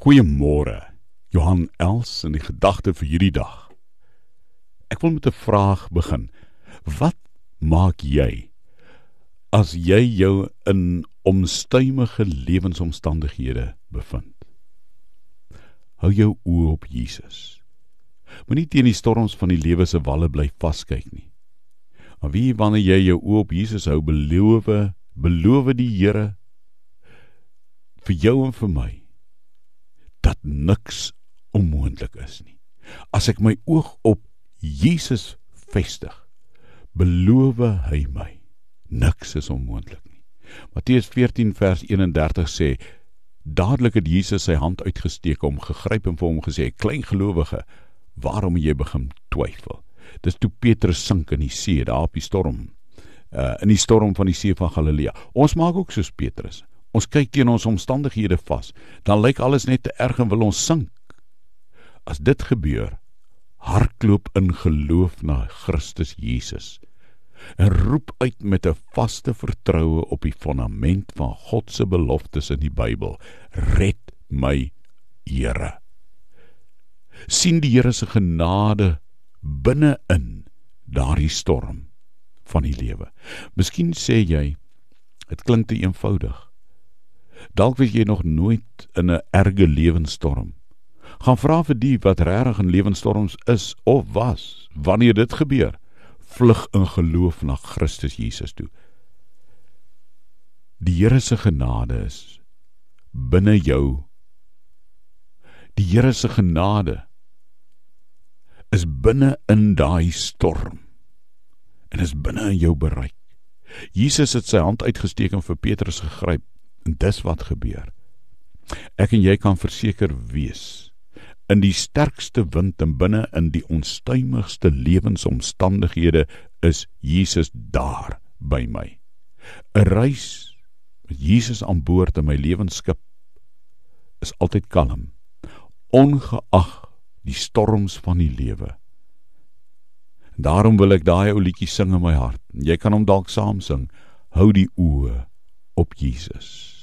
Goeiemôre. Johan Els in die gedagte vir hierdie dag. Ek wil met 'n vraag begin. Wat maak jy as jy jou in omstuimige lewensomstandighede bevind? Hou jou oë op Jesus. Moenie teen die storms van die lewe se walle bly vaskyk nie. Maar wie wanneer jy jou oë op Jesus hou, beloof, beloof die Here vir jou en vir my niks onmoontlik is nie. As ek my oog op Jesus vestig, beloof hy my niks is onmoontlik nie. Matteus 14 vers 31 sê dadelik het Jesus sy hand uitgesteek om gegryp en vir hom gesê klein gelowige waarom jy begin twyfel. Dis toe Petrus sink in die see daar op die storm. Uh in die storm van die see van Galilea. Ons maak ook soos Petrus. Ons kyk teen ons omstandighede vas. Dan lyk alles net te erg en wil ons sink. As dit gebeur, hardloop in geloof na Christus Jesus en roep uit met 'n vaste vertroue op die fondament van God se beloftes in die Bybel: Red my, Here. sien die Here se genade binne-in daardie storm van die lewe. Miskien sê jy, dit klink te eenvoudig. Dalk was jy nog nooit in 'n erge lewensstorm. Gaan vra vir die wat regtig in lewensstorms is of was. Wanneer dit gebeur, vlug in geloof na Christus Jesus toe. Die Here se genade is binne jou. Die Here se genade is binne in daai storm en is binne in jou bereik. Jesus het sy hand uitgesteek en vir Petrus gegryp En dis wat gebeur. Ek en jy kan verseker wees in die sterkste wind en binne in die onstuimigste lewensomstandighede is Jesus daar by my. 'n Reis met Jesus aan boord in my lewensskip is altyd kalm ongeag die storms van die lewe. Daarom wil ek daai ou liedjie sing in my hart. Jy kan hom dalk saam sing. Hou die oë op Jesus.